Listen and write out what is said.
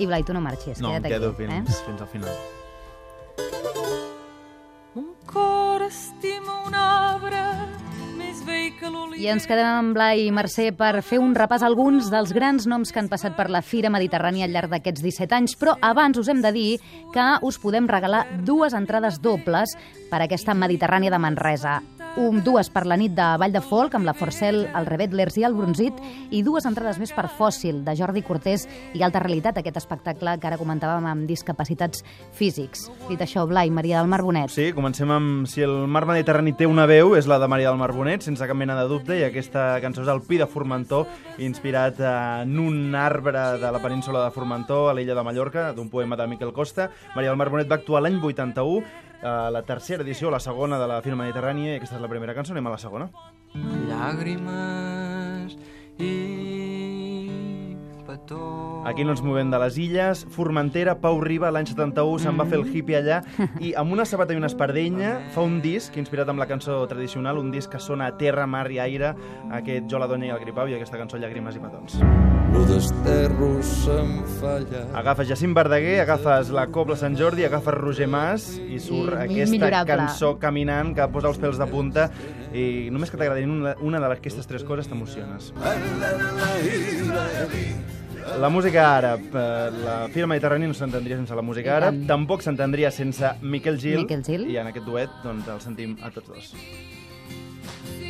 I Blai, tu no marxis, No, em queda't quedo aquí. fins, Eh? fins al final. Un cor estima un arbre més vell que l'oliver. I ens quedem amb Blai i Mercè per fer un repàs a alguns dels grans noms que han passat per la Fira Mediterrània al llarg d'aquests 17 anys, però abans us hem de dir que us podem regalar dues entrades dobles per aquesta Mediterrània de Manresa. Un, dues per la nit de Vall de Folk, amb la Forcel, el Rebetlers i el Bronzit, i dues entrades més per Fòssil, de Jordi Cortés i Alta Realitat, aquest espectacle que ara comentàvem amb discapacitats físics. Dit això, Blai, Maria del Mar Bonet. Sí, comencem amb si el mar Mediterrani té una veu, és la de Maria del Mar Bonet, sense cap mena de dubte, i aquesta cançó és el Pi de Formentor, inspirat en un arbre de la península de Formentor, a l'illa de Mallorca, d'un poema de Miquel Costa. Maria del Mar Bonet va actuar l'any 81, a la tercera edició, la segona de la Fira Mediterrània, i aquesta és la primera cançó, anem a la segona. llàgrimes i. Aquí no ens movem de les illes. Formentera, Pau Riba, l'any 71, se'n va fer el hippie allà i amb una sabata i una espardenya fa un disc inspirat amb la cançó tradicional, un disc que sona a terra, mar i aire, aquest Jo la donya i el gripau i aquesta cançó Llàgrimes i petons. Lo desterro se'm falla. Agafes Jacint Verdaguer, agafes la Cobla Sant Jordi, agafes Roger Mas i surt I- aquesta cançó caminant que posa els pèls de punta i només que t'agradin una, una d'aquestes tres coses t'emociones. La la música àrab, eh, la Fira Mediterrània no s'entendria sense la música àrab, tampoc s'entendria sense Miquel Gil, Miquel Gil, i en aquest duet doncs, el sentim a tots dos. Sí.